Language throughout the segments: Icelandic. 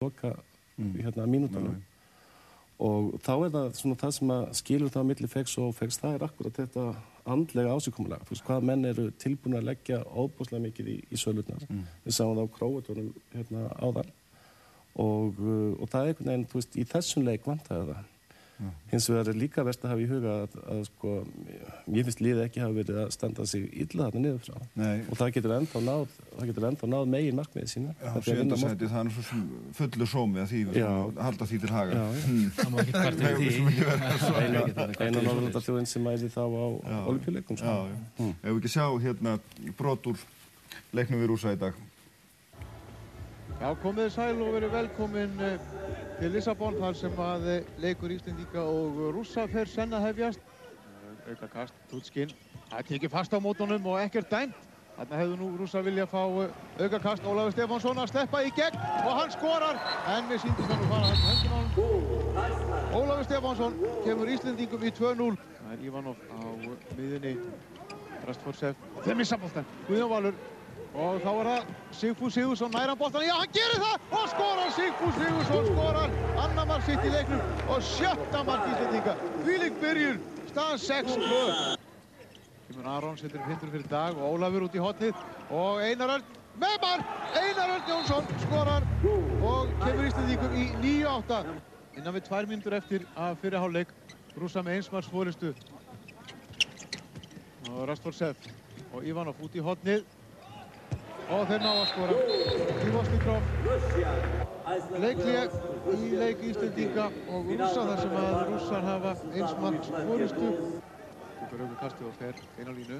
loka hérna mínútanum og þá er það svona það sem að skilur það á milli fegs og fegs, það er akkurat þetta andlega ásíkomulega, þú veist hvað menn eru tilbúin að leggja óbúslega mikið í, í sölurnar, við sáum það á króatunum hérna áðan. Og, uh, og það er einhvern veginn, þú veist, í þessum leik vantaði það hins vegar er líka verst að hafa í huga að, að sko, ég finnst liðið ekki hafa verið að standa sig illa þarna niður frá Nei. og það getur ennþá náð, það getur ennþá náð megin markmiðið sína Já, er að sjöndasæti, það er nú svo sem fullur sómi að því Já. skulum halda því til haga. Já, já. Hmm. Það má ekki kvarta vera því. svo- eina, ekki það, eina Norðurlandarþjóðin sem mæði þá á Já. olimpíuleikum Já, sko. já. Ef við ekki sjá hérna brot úr leiknum við rúsa í dag. Já, komið sæl og verið velkomin eh, til Lissabon þar sem að eh, leikur Íslendinga og rússa fer senn að hefjast. Eh, Auka kast, Tutskinn, það er tekið fast á mótunum og ekkert dæmt. Þarna hefðu nú rússa vilja fá eh, auka kast, Ólafur Stefánsson að sleppa í gegn og hann skorar en við síndum hann að fara hendin á hann. Ólafur Stefánsson kemur Íslendingum í 2-0. Það er Ivanov á miðunni, Rastfórsef og þeir missa boltan. Guðjón Valur og þá er það Sigfús Sigursson næran boltan, já hann gerir það! Og skorar Sigfús Sigursson skorar annar mark sitt í leiknum og sjötta mark Íslandinga Vílik byrjur, staðan 6-2 Kymur Aron setur hindur fyrir dag og Ólafur út í hotnið og Einar Örn með mark! Einar Örn Jónsson skorar og kemur Íslandingum í 9-8 innan við tvær mínútur eftir að fyrirháleik rúsa með einsmars fóristu og Rastfórsef og Ivanov út í hotnið og þeir ná að skora. Ivo Stikrov leiklið í leik Íslendinga og rússa þar sem að rússar hafa eins margs fórustu Tökur auðvitað kastið og fer einn á línu.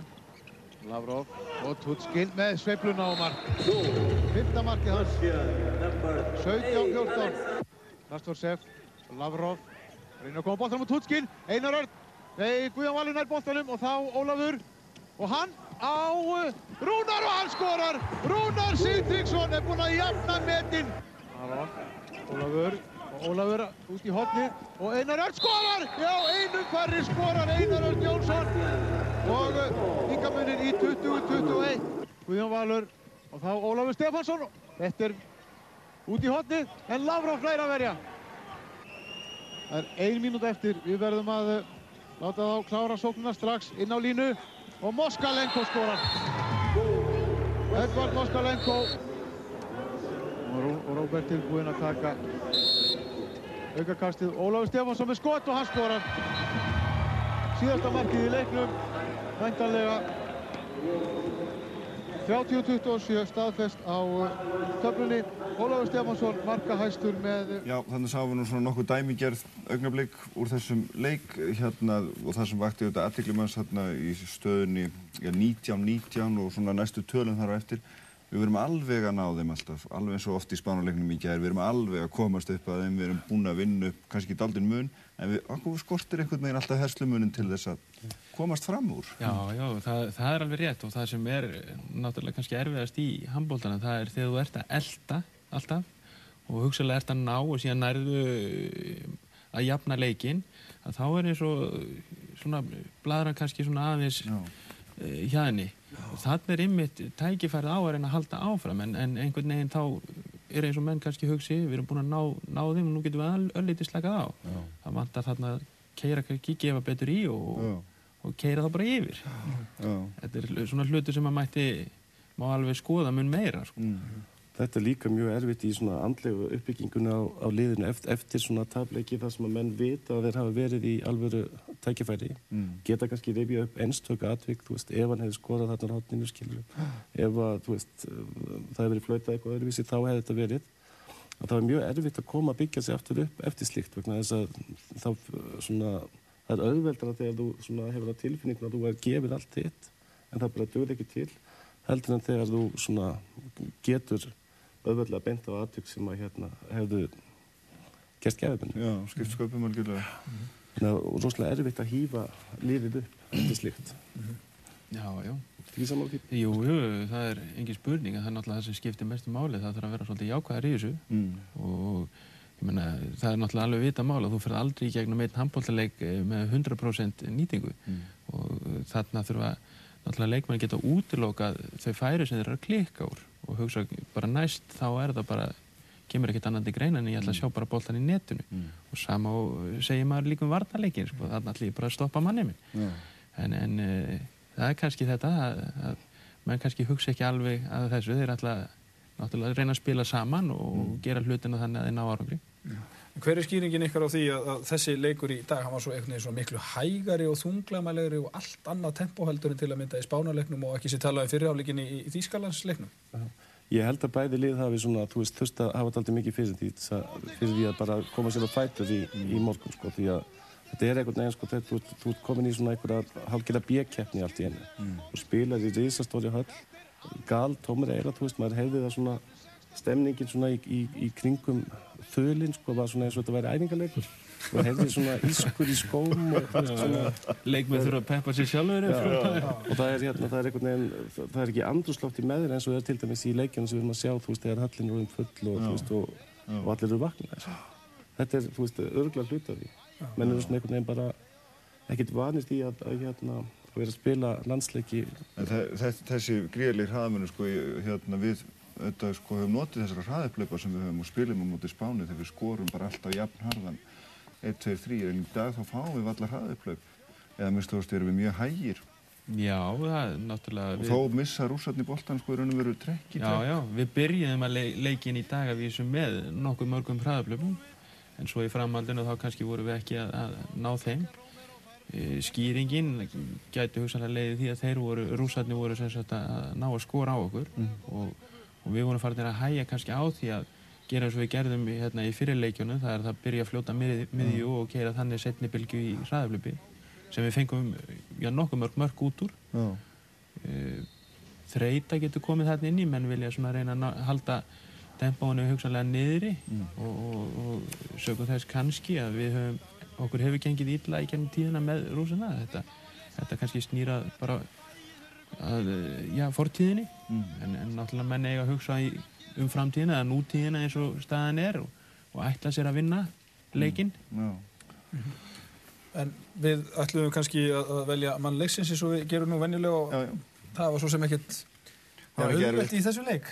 Lavrov og Tutskinn með sveifluna á mark. Fyrta markið hans. 17-14 Rastvorsef Lavrov reynir að koma bóltanum á Tutskinn Einar Örn Nei, Guðjón Valur nær bóltanum og þá Ólafur. Og hann á Rúnar og hann skorar. Rúnar Sigtryggsson er búinn að jafna metin. Aron, Ólafur. Og Ólafur út í hotnið og Einar Örn skorar. Já, einum færri skorar Einar Örn Jónsson. Og yngamunir í 20-21 Guðjón Valur og þá Ólafur Stefansson þetta er út í hotnið en Lavrov fleira verja. Það er ein mínút eftir. Við verðum að uh, láta þá klára sóknuna strax inn á línu og Moskalenko skorar. Edvard Moskalenko. Og, Ró- og Róbert tilbúinn að taka aukakastið. Ólafur Stefánsson með skot og hann skorar. Síðasta markið í leiknum væntanlega 30-27 staðfest á uh, töflunni Ólafur Stefánsson markahæstur með Já, þannig sáum við nú svona nokkuð dæmigerð augnablík úr þessum leik hérna og það sem vakti auðvitað aðtiklumanns hérna í stöðunni já, 19-19 og svona næstu tölum þar á eftir. Við verum alveg að ná þeim alltaf, alveg eins og oft í spánuleiknum í gær, við erum alveg að komast upp að þeim, við erum búin að vinna upp kannski ekki daldinn mun, en við okkur skortir einhvern veginn alltaf herslumunin til þess að komast fram úr. Já, já, það, það er alveg rétt og það sem er náttúrulega kannski erfiðast í handbóltana, það er þegar þú ert að elda alltaf og hugsalega ert að ná og síðan nærðu að jafna leikinn, að þá er eins og svona bladran kannski svona aðeins uh, hjá henni. Þannig er ymmit tækifærið á að reyna að halda áfram en, en einhvern veginn þá er eins og menn kannski hugsi, við erum búin að ná, ná þeim og nú getum við öll- öllítið slakað á. Já. Það vantar þarna að keira kannski, gefa betur í og, og keira það bara yfir. Já. Þetta er svona hlutur sem að mætti má alveg skoða mun meira sko. Mm. Þetta er líka mjög erfitt í svona andlegu uppbygginguna á, á liðinu eftir, eftir svona tableiki þar sem að menn vita að þeir hafa verið í alvöru tækifæri. Mm. Geta kannski rifja upp einstöku atvik, þú veist, ef hann hefði skorað þarna hátninu, skilur. Ef að, þú veist, það hefði verið flautað eitthvað öðruvísi, þá hefði þetta verið. Að það er mjög erfitt að koma að byggja sig aftur upp eftir slíkt, vegna þess að þá svona, það er auðveldra þegar þú svona hefur það tilfinningun að þú er gefið allt þitt, en það bara döð ekki til, heldur en þegar þú svona getur auðveldlega beint á atvik sem að hérna hefðu gert gefið Já, skipt sköpum algjörlega. Þannig að rosalega erfitt að hýfa lífið upp eftir slíkt. Já, já. Ekki saman því? Jú, jú, það er engin spurning að það er náttúrulega það sem skiptir mestu máli það þarf að vera svolítið jákvæðar í þessu Mm. og ég meina, það er náttúrulega alveg vita mál að þú ferð aldrei í gegnum einn handbóltaleik með 100% nýtingu Mm. og þarna þurfa náttúrulega leikmenn geta útilokað þau færi sem þeir eru að klikka úr og hugsa bara næst þá er það bara kemur ekkert annað til greina en ég ætla að sjá bara boltan í netinu. Og sama og segir maður líka um varnarleikin sko, þannig ætla ég bara að stoppa manni minn. Já. en, en uh, það er kannski þetta að, að mann kannski hugsa ekki alveg að þessu. Þeir ætla náttúrulega að reyna að spila saman og gera hlutina þannig að þeir ná árangri Hver er skýringin ykkar á því að, að þessi leikur í dag, hann var svo einhvern veginn svo miklu hægari og þunglamælegri og allt annað tempoheldurinn til að mynda í spánarleiknum og ekki sér talaði um fyrirháleikin í, í Þýskalandsleiknum? Ég held að bæði lið hafi svona, þú veist, þurft að hafa alltaf mikið fyrir því, að- fyrir því að bara koma sér á fætur í, í morgun, sko, því að þetta er einhvern veginn, sko, þú, ert- þú ert komin í svona einhverja halgjörða bjökeppni allt í einu og spilar í risastóri höll, gal, tómur eira, þú veist, maður heyrði það svona, stemningin svona í, í, í kringum þölinn, sko, var svona eins og þetta væri æfingarleikur og heyrði svona ískur í skóm og Leikmenn þurfa að peppa sér sjálfur og það er, hérna, það er einhvern veginn það er ekki andrúsloft í meður eins og það er til dæmis í leikjunum sem við erum að sjá þú veist, þegar hallin er um full og, veist, og, og allir eru vakna þetta er, þú veist, örgulega hlut af því. Menn eru svona einhvern veginn bara ekkert vanist í að, að hérna að vera að spila landsleiki. Þessi gríðarlega hraðamennu sko, hérna, við auðvitað, sko, höfum notið þessara hraðaplaupa sem við höfum og spilum á móti Spáni þegar við skorum bara alltaf jafn harðan. 1, 2, 3 en í dag þá fáum við allar hraðaplaup eða minnst þú veist erum við mjög hægir. Já, það er náttúrulega og þó missa rússarni boltan sko í raun og veru trekk í Já, trekk. já, við byrjuðum að le leikin í dag að vísu með nokkuð mörgum hraðablöfum en svo í framhaldinu þá kannski vorum við ekki að, að ná þeim. E, skýringin gæti hugsanlega leiði því að þeir voru, rússarnir voru sem sagt að ná að skora á okkur. Og, og við vorum farin að hæja kannski á því að gera eins og við gerðum hérna, í fyrirleikjunum það er það að byrja að fljóta mið, miðju og keira þannig setni bylgu í hraðablöfi sem við fengum já, nokkuð mörg mörg út úr. Uh, þreita getur komið þarna inn í menn vilja reyna að halda tempóinu hugsanlega niðri og, og, og sögum þess kannski að við höfum okkur hefur gengið illa í gennum tíðina með rúsina þetta, þetta kannski snýra bara að, eh, já, fortíðinni en, en náttúrulega menn eiga að hugsa í, um framtíðina eða nútíðina eins og staðan er og, og ætla sér að vinna leikinn Já. En við ætlum kannski að að velja mann leiksins eins og við gerum nú venjulega og Já, já. það var svo sem ekkert erfitt. í þessu leik.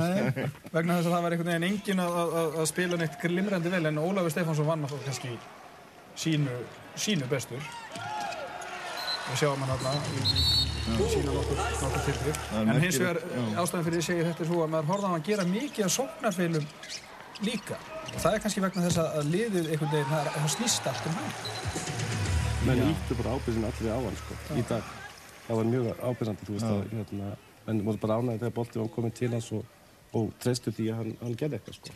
Nei, vegna þess að það var einhvern veginn engin að, að, að spila neitt glimrandi vel en Ólafur Stefánsson vann náttúrulega kannski sínu, sínu bestur. Við sjáum hann þarna sínu nokkur, er En hins vegar já. ástæðan fyrir því segja þetta er svo að maður á hann gera mikið af sóknarfeilum líka. Og það er kannski vegna þess að að liðið einhvern veginn, það, er- það snýst allt um hann. menn íttu bara ábyrðin allir á hann sko, í dag það var mjög ábyrðandi, þú veist að hérna, menn voru bara ánægði þegar bolti var komin til hans og, og treystu því að hann, hann gerði eitthvað sko.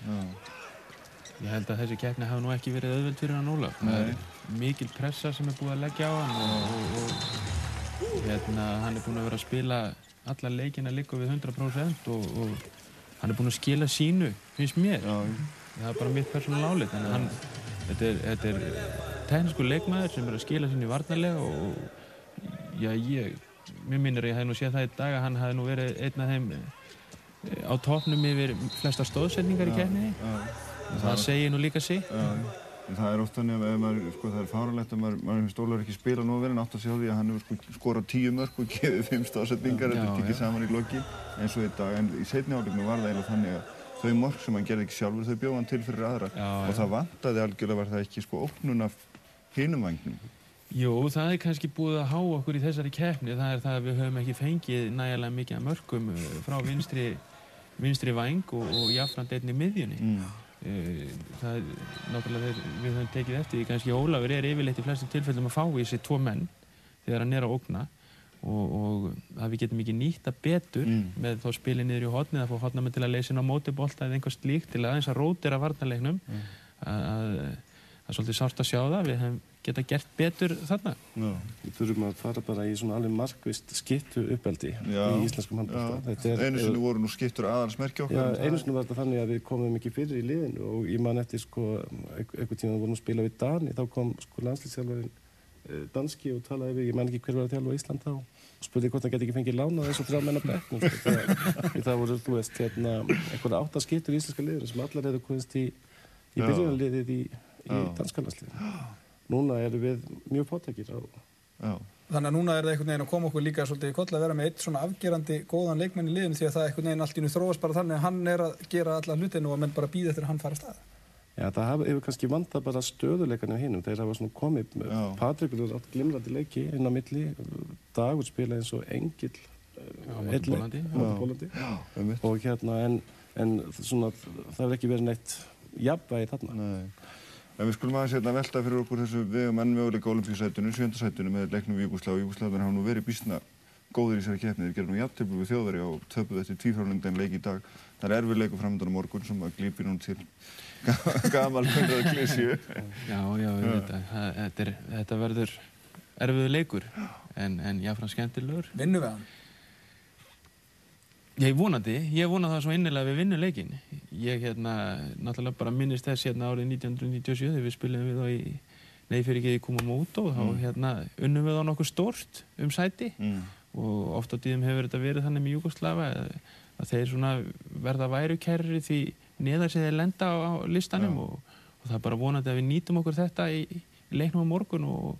Ég held að þessi keppni hafi nú ekki verið auðveld fyrir hann Ólaf. Það er mikil pressa sem er búið að leggja á hann og, og, og hérna, hann er búinn að vera að spila alla leikina líka við 100% og, og hann er búinn að skila sínu, finnst mér. Já, Það er bara mitt persónulega álit. Að hann, þetta er, þetta er teknísku leikmaður sem er að skila sínu varnarlega og já, ég, mér minnir að ég hef nú séð það í dag að hann hafi nú verið einn af þeim eh, á topnum yfir flesta stóðsetningar í keppninni. Það segir nú líka sig. En það er oft þannig að maður, sko, það er fáralegt að maður, maður finnst Ólafur ekki spila nú vel en átt að sjá því að hann hefur sko skorað tíu mörg og gefið fimm stóðsetningar, þetta er já. saman í loki eins og í dag, en í setni áleikinu var það eiginlega þannig að þau mörg sem hann gerði ekki sjálfur, þau bjóð hann til fyrir aðra Já, og það vantaði algjörlega var það ekki sko óknun af hinum vagnum. Jú, það er kannski búið að há okkur í þessari keppni. Það er það að við höfum ekki fengið nægilega mikið eh. Mm. Það er náttúrulega þeir, við höfum tekið eftir kannski Ólafur er yfirleitt í flestum tilfellum að fá í sig tvo menn þegar hann er að ógna og, og að við getum ekki nýtta betur Mm. með þá spilið niður í hotnið að fá hotnamenn til að leysa inn á mótibolta eða einhver slíkt til að aðeins að rótira varnarleiknum Mm. að, að það er svolítið sárt að sjá það við hefum geta gert betur þarna Já. við þurfum að fara bara í svona alveg markvist skiptu uppeldi Já. í íslenskum handbólta Þetta er- Einu sinni voru nú skiptur aðalsmerki Já, okkar. það- einu sinni var þetta þannig að við komum ekki fyrir í liðinu og ég man eftir sko, einhver tíma við vorum að spila við Dani, þá kom sko landslýsjálfarinn danski og talaði við, ég man ekki hver var að þjálfa á Ísland þá og spurði hvort hann geti ekki fengið lánað eins og þrjá menna því það voru, þú veist, hérna, einhverja átta skiptur í íslenska liðinu sem allar komist í, í Já. byrjunarliðið í, í Já. danska landsliðinu. Núna erum við mjög fótækir á, Já. Þannig að núna er það einhvern veginn að koma okkur líka svolítið í koll að vera með eitt svona afgerandi góðan leikmenn í liðinu því að það einhvern veginn allt í nú þróast bara þannig að hann er að gera alla hlutinu og menn bara býða eftir að hann fara að stað. Já, það hefur kannski vantað bara stöðuleikarnir hinnum. Þeir hafa svona komið. Patrikur er átt glimrandi leiki inn á milli, Dagur spila eins og Engil. Pólandi. einmitt. Og hérna, en, en svona, það hefur ekki verið neitt jafnvægi þarna. Nei. En við skulum aðeins hérna velta fyrir okkur þessu við um enn möguleika olimpísætunu, sjöndasætunu með leiknum við Júgosláð og Júgosláðan hafa nú verið býstna góðir í þessari keppni. Þeir gerðu nú jafntöflu við þjóðari og töpuð eftir tvífrálengdan leik í dag. Það er erfið leiku framöndan á morgun sem að glýpi nú til gamal hundrað klísju. Já, já, ég veit að það- þetta, er, þetta verður erfiðu leikur en, en jáfnfram skemmtilegur. Vinnum við hann? Ég vonandi, ég vona það svo innilega við vinnum leikin. Ég hérna, náttúrulega bara minnist þess hérna árið 1997 þegar við spilum við á í Nei fyrir ekki í Kumamoto þá hérna unnum við á nokkuð stórt um sæti Mm. og oft á tíðum hefur þetta verið þannig með Júgoslava að, þeir svona verða værukærri því neðar sem þeir lenda á, á listanum Já. og, og það er bara vonandi að við nýtum okkur þetta í, í leiknum á morgun og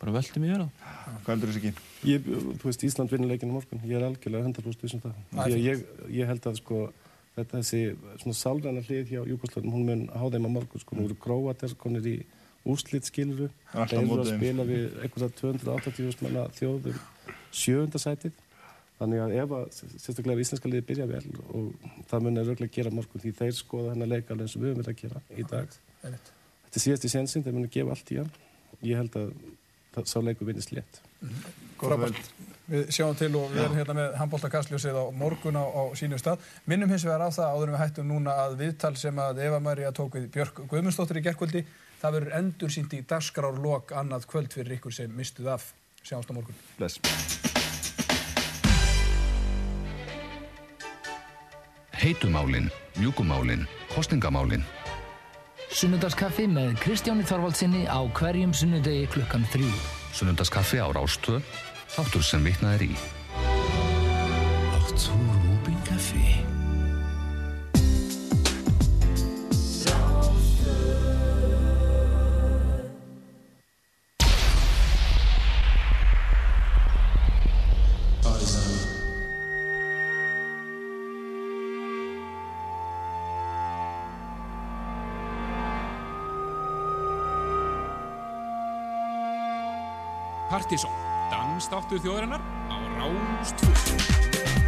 bara völdum yfir það. Hvað heldur þessi ekki? Ég, þú veist, Ísland vinnur leikinu morgun. Ég er algjörlega 100% vissum það. Það Ég, ég, ég held að sko, þetta þessi svona sálræna hlið hjá Júkoslöfum, hún mun há þeim á morgun. Sko, nú eru Króatir konir í úrslit skiluru. Alltaf Þeir eru að spila við einhverja 280 manna þjóðum sjöunda sætið. Þannig að ef að, sérstaklega ef íslenska liði byrja vel og það mun er örglega gera á morgun því þeir skoða hennar leik alveg eins og við höfum verið að gera í dag. Þetta er síðasti sénsinn, þeir munu gefa allt í hann. Ég held að það, sá leikur vinnist létt. Frábært. Við sjáum til og við erum hérna með handbóltakastljósið á morgun á, á sínum stað. Minnum hins vegar á það áður en við hættum núna að viðtal sem að Eva Maria tók við Björk Guðmundsdóttir í gerkvöldi. Það verður endur sínt í dagskrárlok annað kvöld fyrir ykkur sem mistuð af. Sjáumst á morgun. Bless. Heitumálin, mjúkumálin, kostingamálin. Sunnudagskaffi með Kristjáni Þorvaldsinni á hverjum sunnudegi klukkan þrjú. Sunnundaskaffi á Rástvö, þáttur sem vitnað er í. Partíson, dansdáttur þjóðarinnar á Rástfjörn.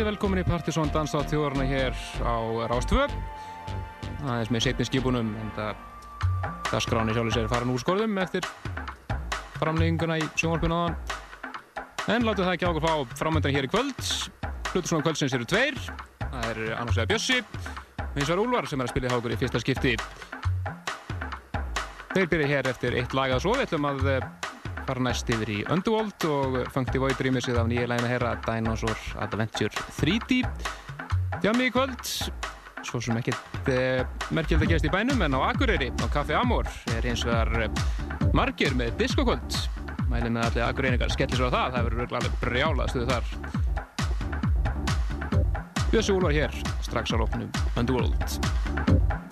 Góðkvöldi, velkomin í Partisón Danstátt þjóðarna hér á Rástvö. Aðeins með setni skipunum, en það dagskráni sjálfur sér farin úr skorðum eftir framlegginguna í sjónvarpinu áðan. En látum það ekki á okkur fá framöndan hér í kvöld. Hlutusnóðum kvöldsins eru tveir. Það er annars vegar Bjössi, og hins vegar Úlvar sem er að spila í hákur í fyrsta skipti. Þeir byrja hér eftir eitt lag að svo. Við ætlum að fara næst yfir í Underworld og Funky Void rýmisið af nýja lægin að heyra Dinosaur Adventure 3D. Djami í kvöld, svo sem ekkert eh, merkjöld að gerast í bænum en á Akureyri á Café Amor er hins vegar eh, margir með diskokvöld. Mælið með allir Akureyringar skellir svo á það, það verður alveg brjálað stuðu þar. Bjössi Úlvar hér, strax á lóknum Underworld.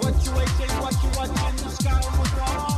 What you waiting? What you watching? The sky was wrong.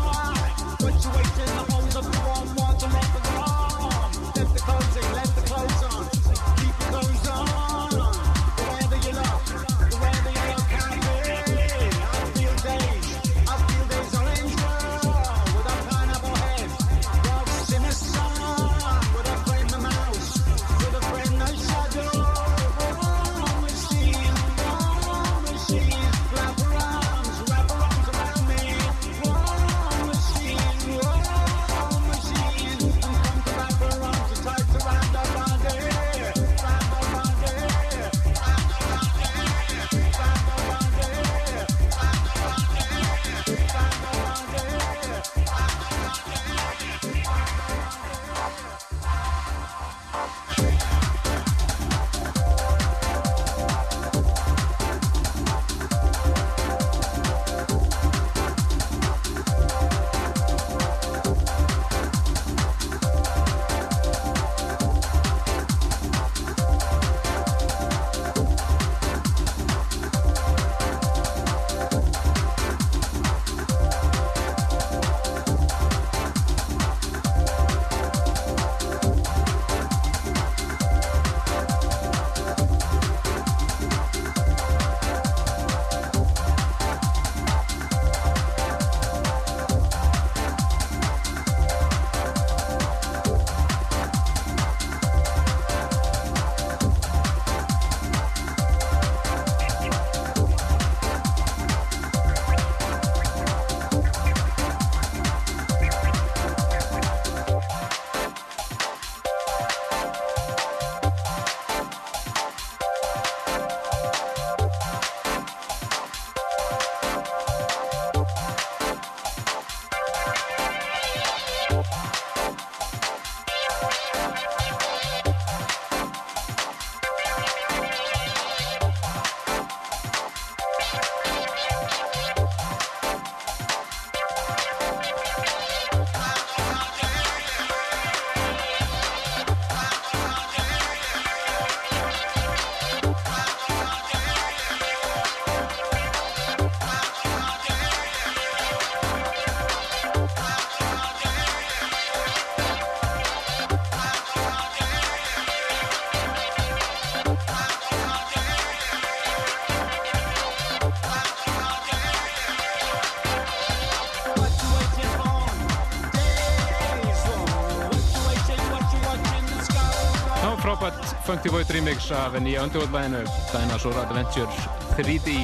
Void remix af nýja Underworld-læginu Dinosaur Adventure 3D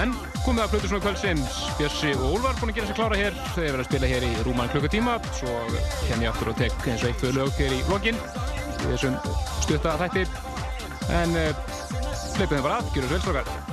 En komið að plötu svona kvöldsins. Bjössi og Úlfar búin að gera sér klára hér. Þau verið að spila hér í rúman klukkutíma svo kem ég aftur og tek eins og eitt tvö lög hér í vlogin í þessum stutta þætti. En uh, hleypum þeim bara að, gjörum svo vel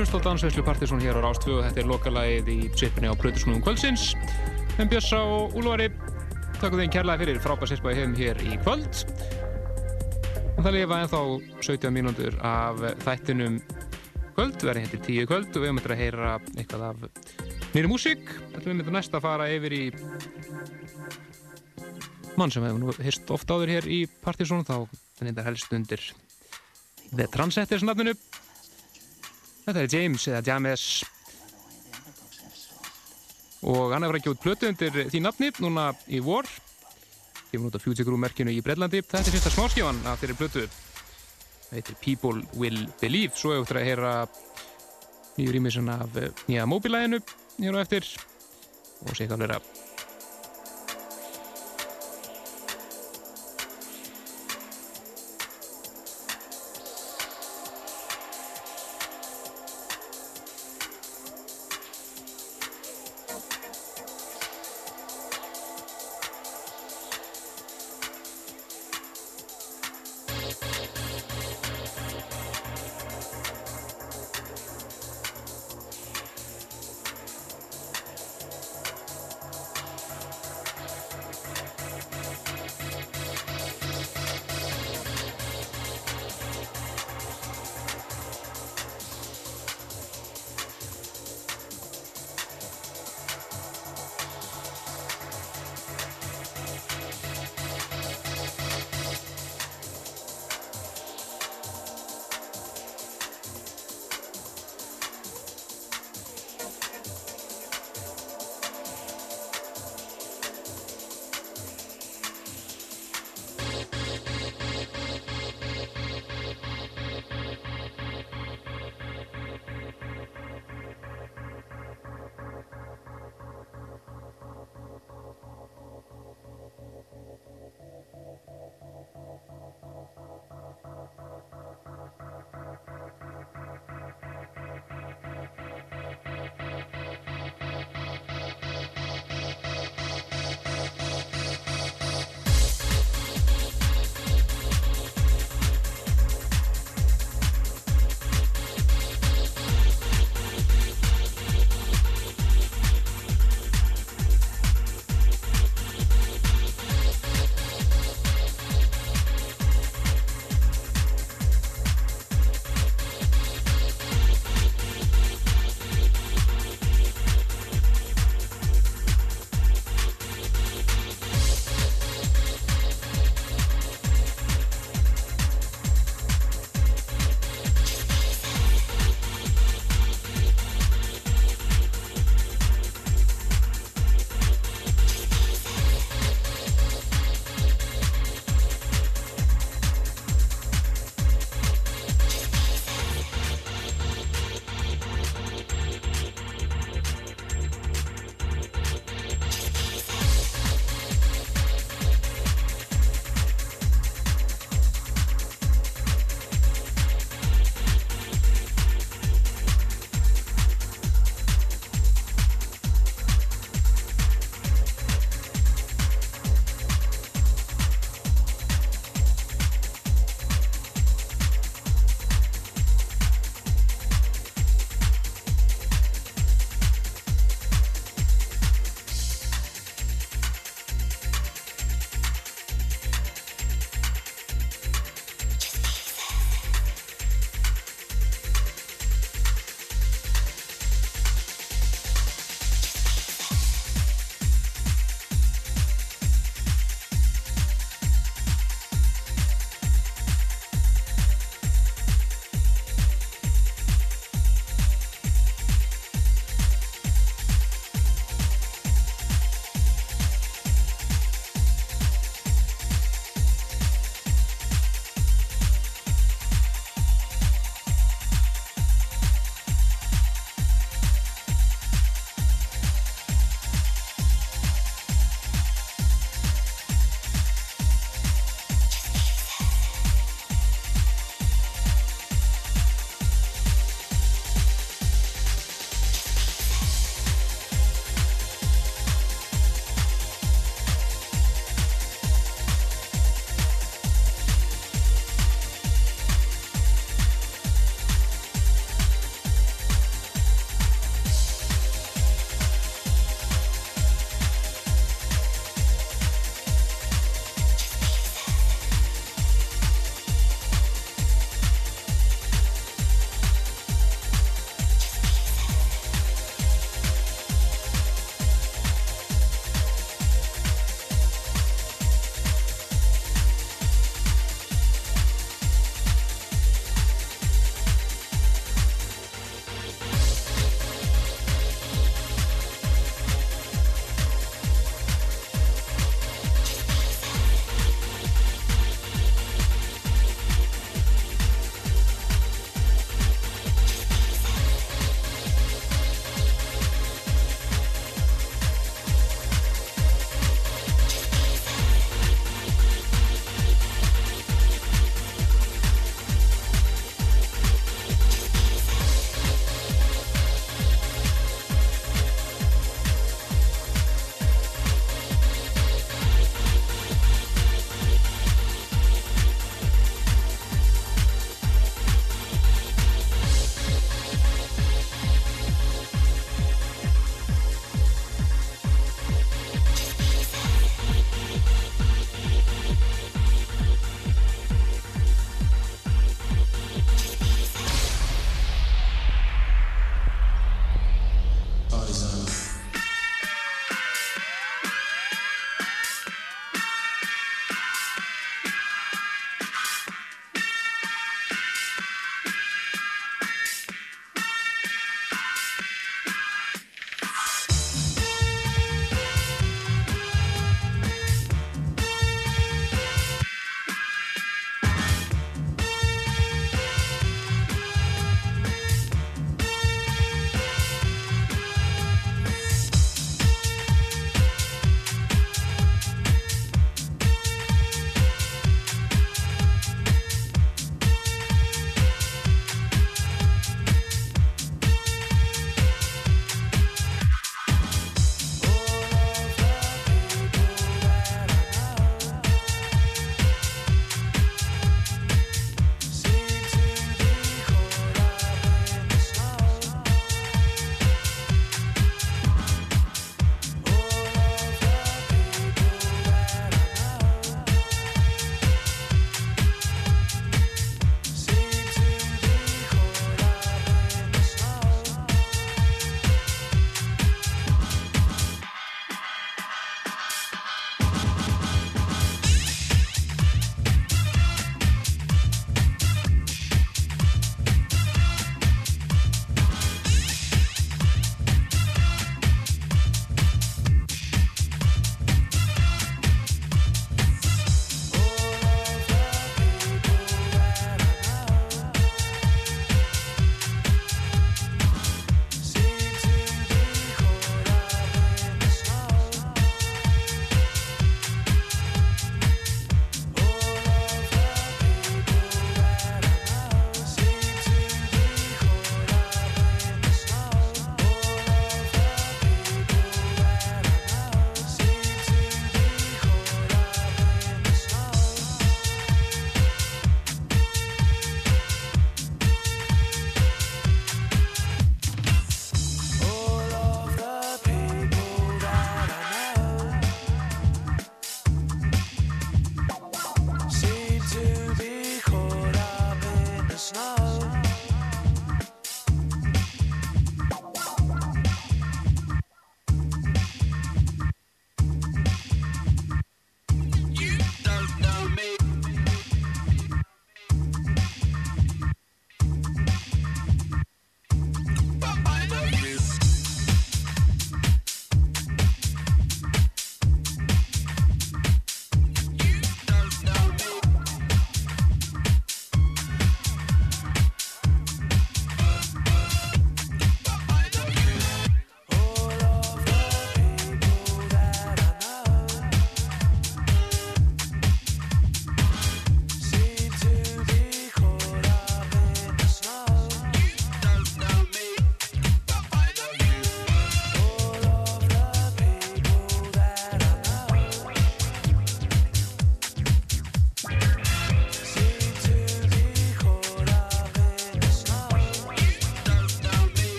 Hlusta á Dansveislu Partisón hér á Rástvö og þetta er lokalagið í svippinni á Plötusnúðum kvöldsins. En Björsa og Úlvari, takkum þeim kærlega fyrir frábæð sérspæði hefum hér í kvöld. Og það lifa ennþá 17 mínútur af þættinum kvöld, verði hendur 10 kvöld og við eitthvað að heyra eitthvað af nýri músík. Við myndum næst að fara yfir í mann sem hefur nú hýrst oft áður hér í Partisón þá þetta helst undir The Transetters nafninu. Þetta er James eða James. Og hann hefur ekki út plötu undir því nafni núna í vor. Gefur út á Future Crew merkinu í Breitlandi þetta er fyrsta smáskjávan af þeirri plötu. Það heitir People Will Believe. Svo hefur þetta að heyra nýju rýmisun af eh, nýja móbilæðinu hér á eftir. Og sé hvað vera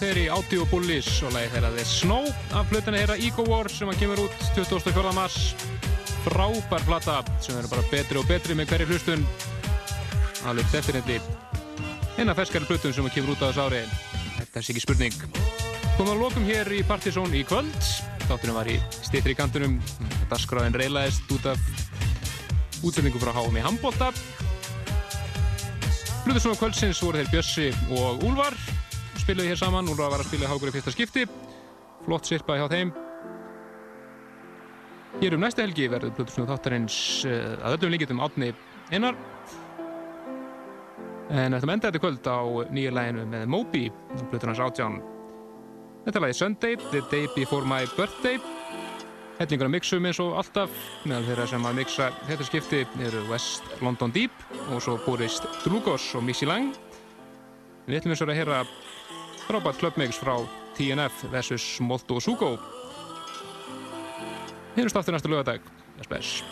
þeir í Audi og Bullis og lagi þeirra The Snow af plötunni þeirra Ego War sem að kemur út 24. mars. Frábær plata sem eru bara betri og betri með hverju hlustun. Alveg definitely eina ferskari plötun sem að kemur út á þessu ári. Þetta er sér ekki spurning. Komum að lokum hér í Partizón í kvöld. Þáttunum var í stýttri kantunum dasgráðin reylaðist út af útsendingu frá HM í Hambólta Plutusnóða kvöldsins voru þeir Bjössi og Úlfar spiluði hér saman, Úlfar var að spila hákur í fyrsta skipti. Flott sirpa hjá þeim. Hér um næsta helgi verður Plutusnóða þáttarins uh, að öllum líkitum átni einar. En þetta kvöld á nýja læginu með Moby Plutunans átján. Þetta lagi Sunday, The Day Before My Birthday. Hellingur að mixum eins og alltaf meðal þeirra sem að mixa þetta skipti eru West London Deep og svo Boris Drugos og Missy Lang. Við ætlum eins og að heyra frábært clubmix frá TNF vs. Molto Sugo Heyrjumst aftur næsta lögadag Spes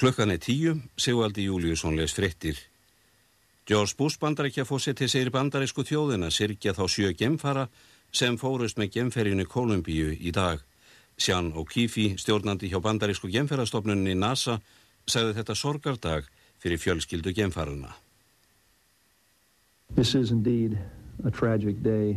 Klukkan er tíu, Sigvaldi Júliusson les frittir. George Bush bandarækja fósetti segir bandarísku þjóðina sirkja þá sjö gemfara sem fórust með gemferjunni Kolumbíu í dag. Sean O'Keefe, stjórnandi hjá bandarísku gemferastofnunni NASA, sagði þetta sorgardag fyrir fjölskyldu gemfarana. This is indeed a tragic day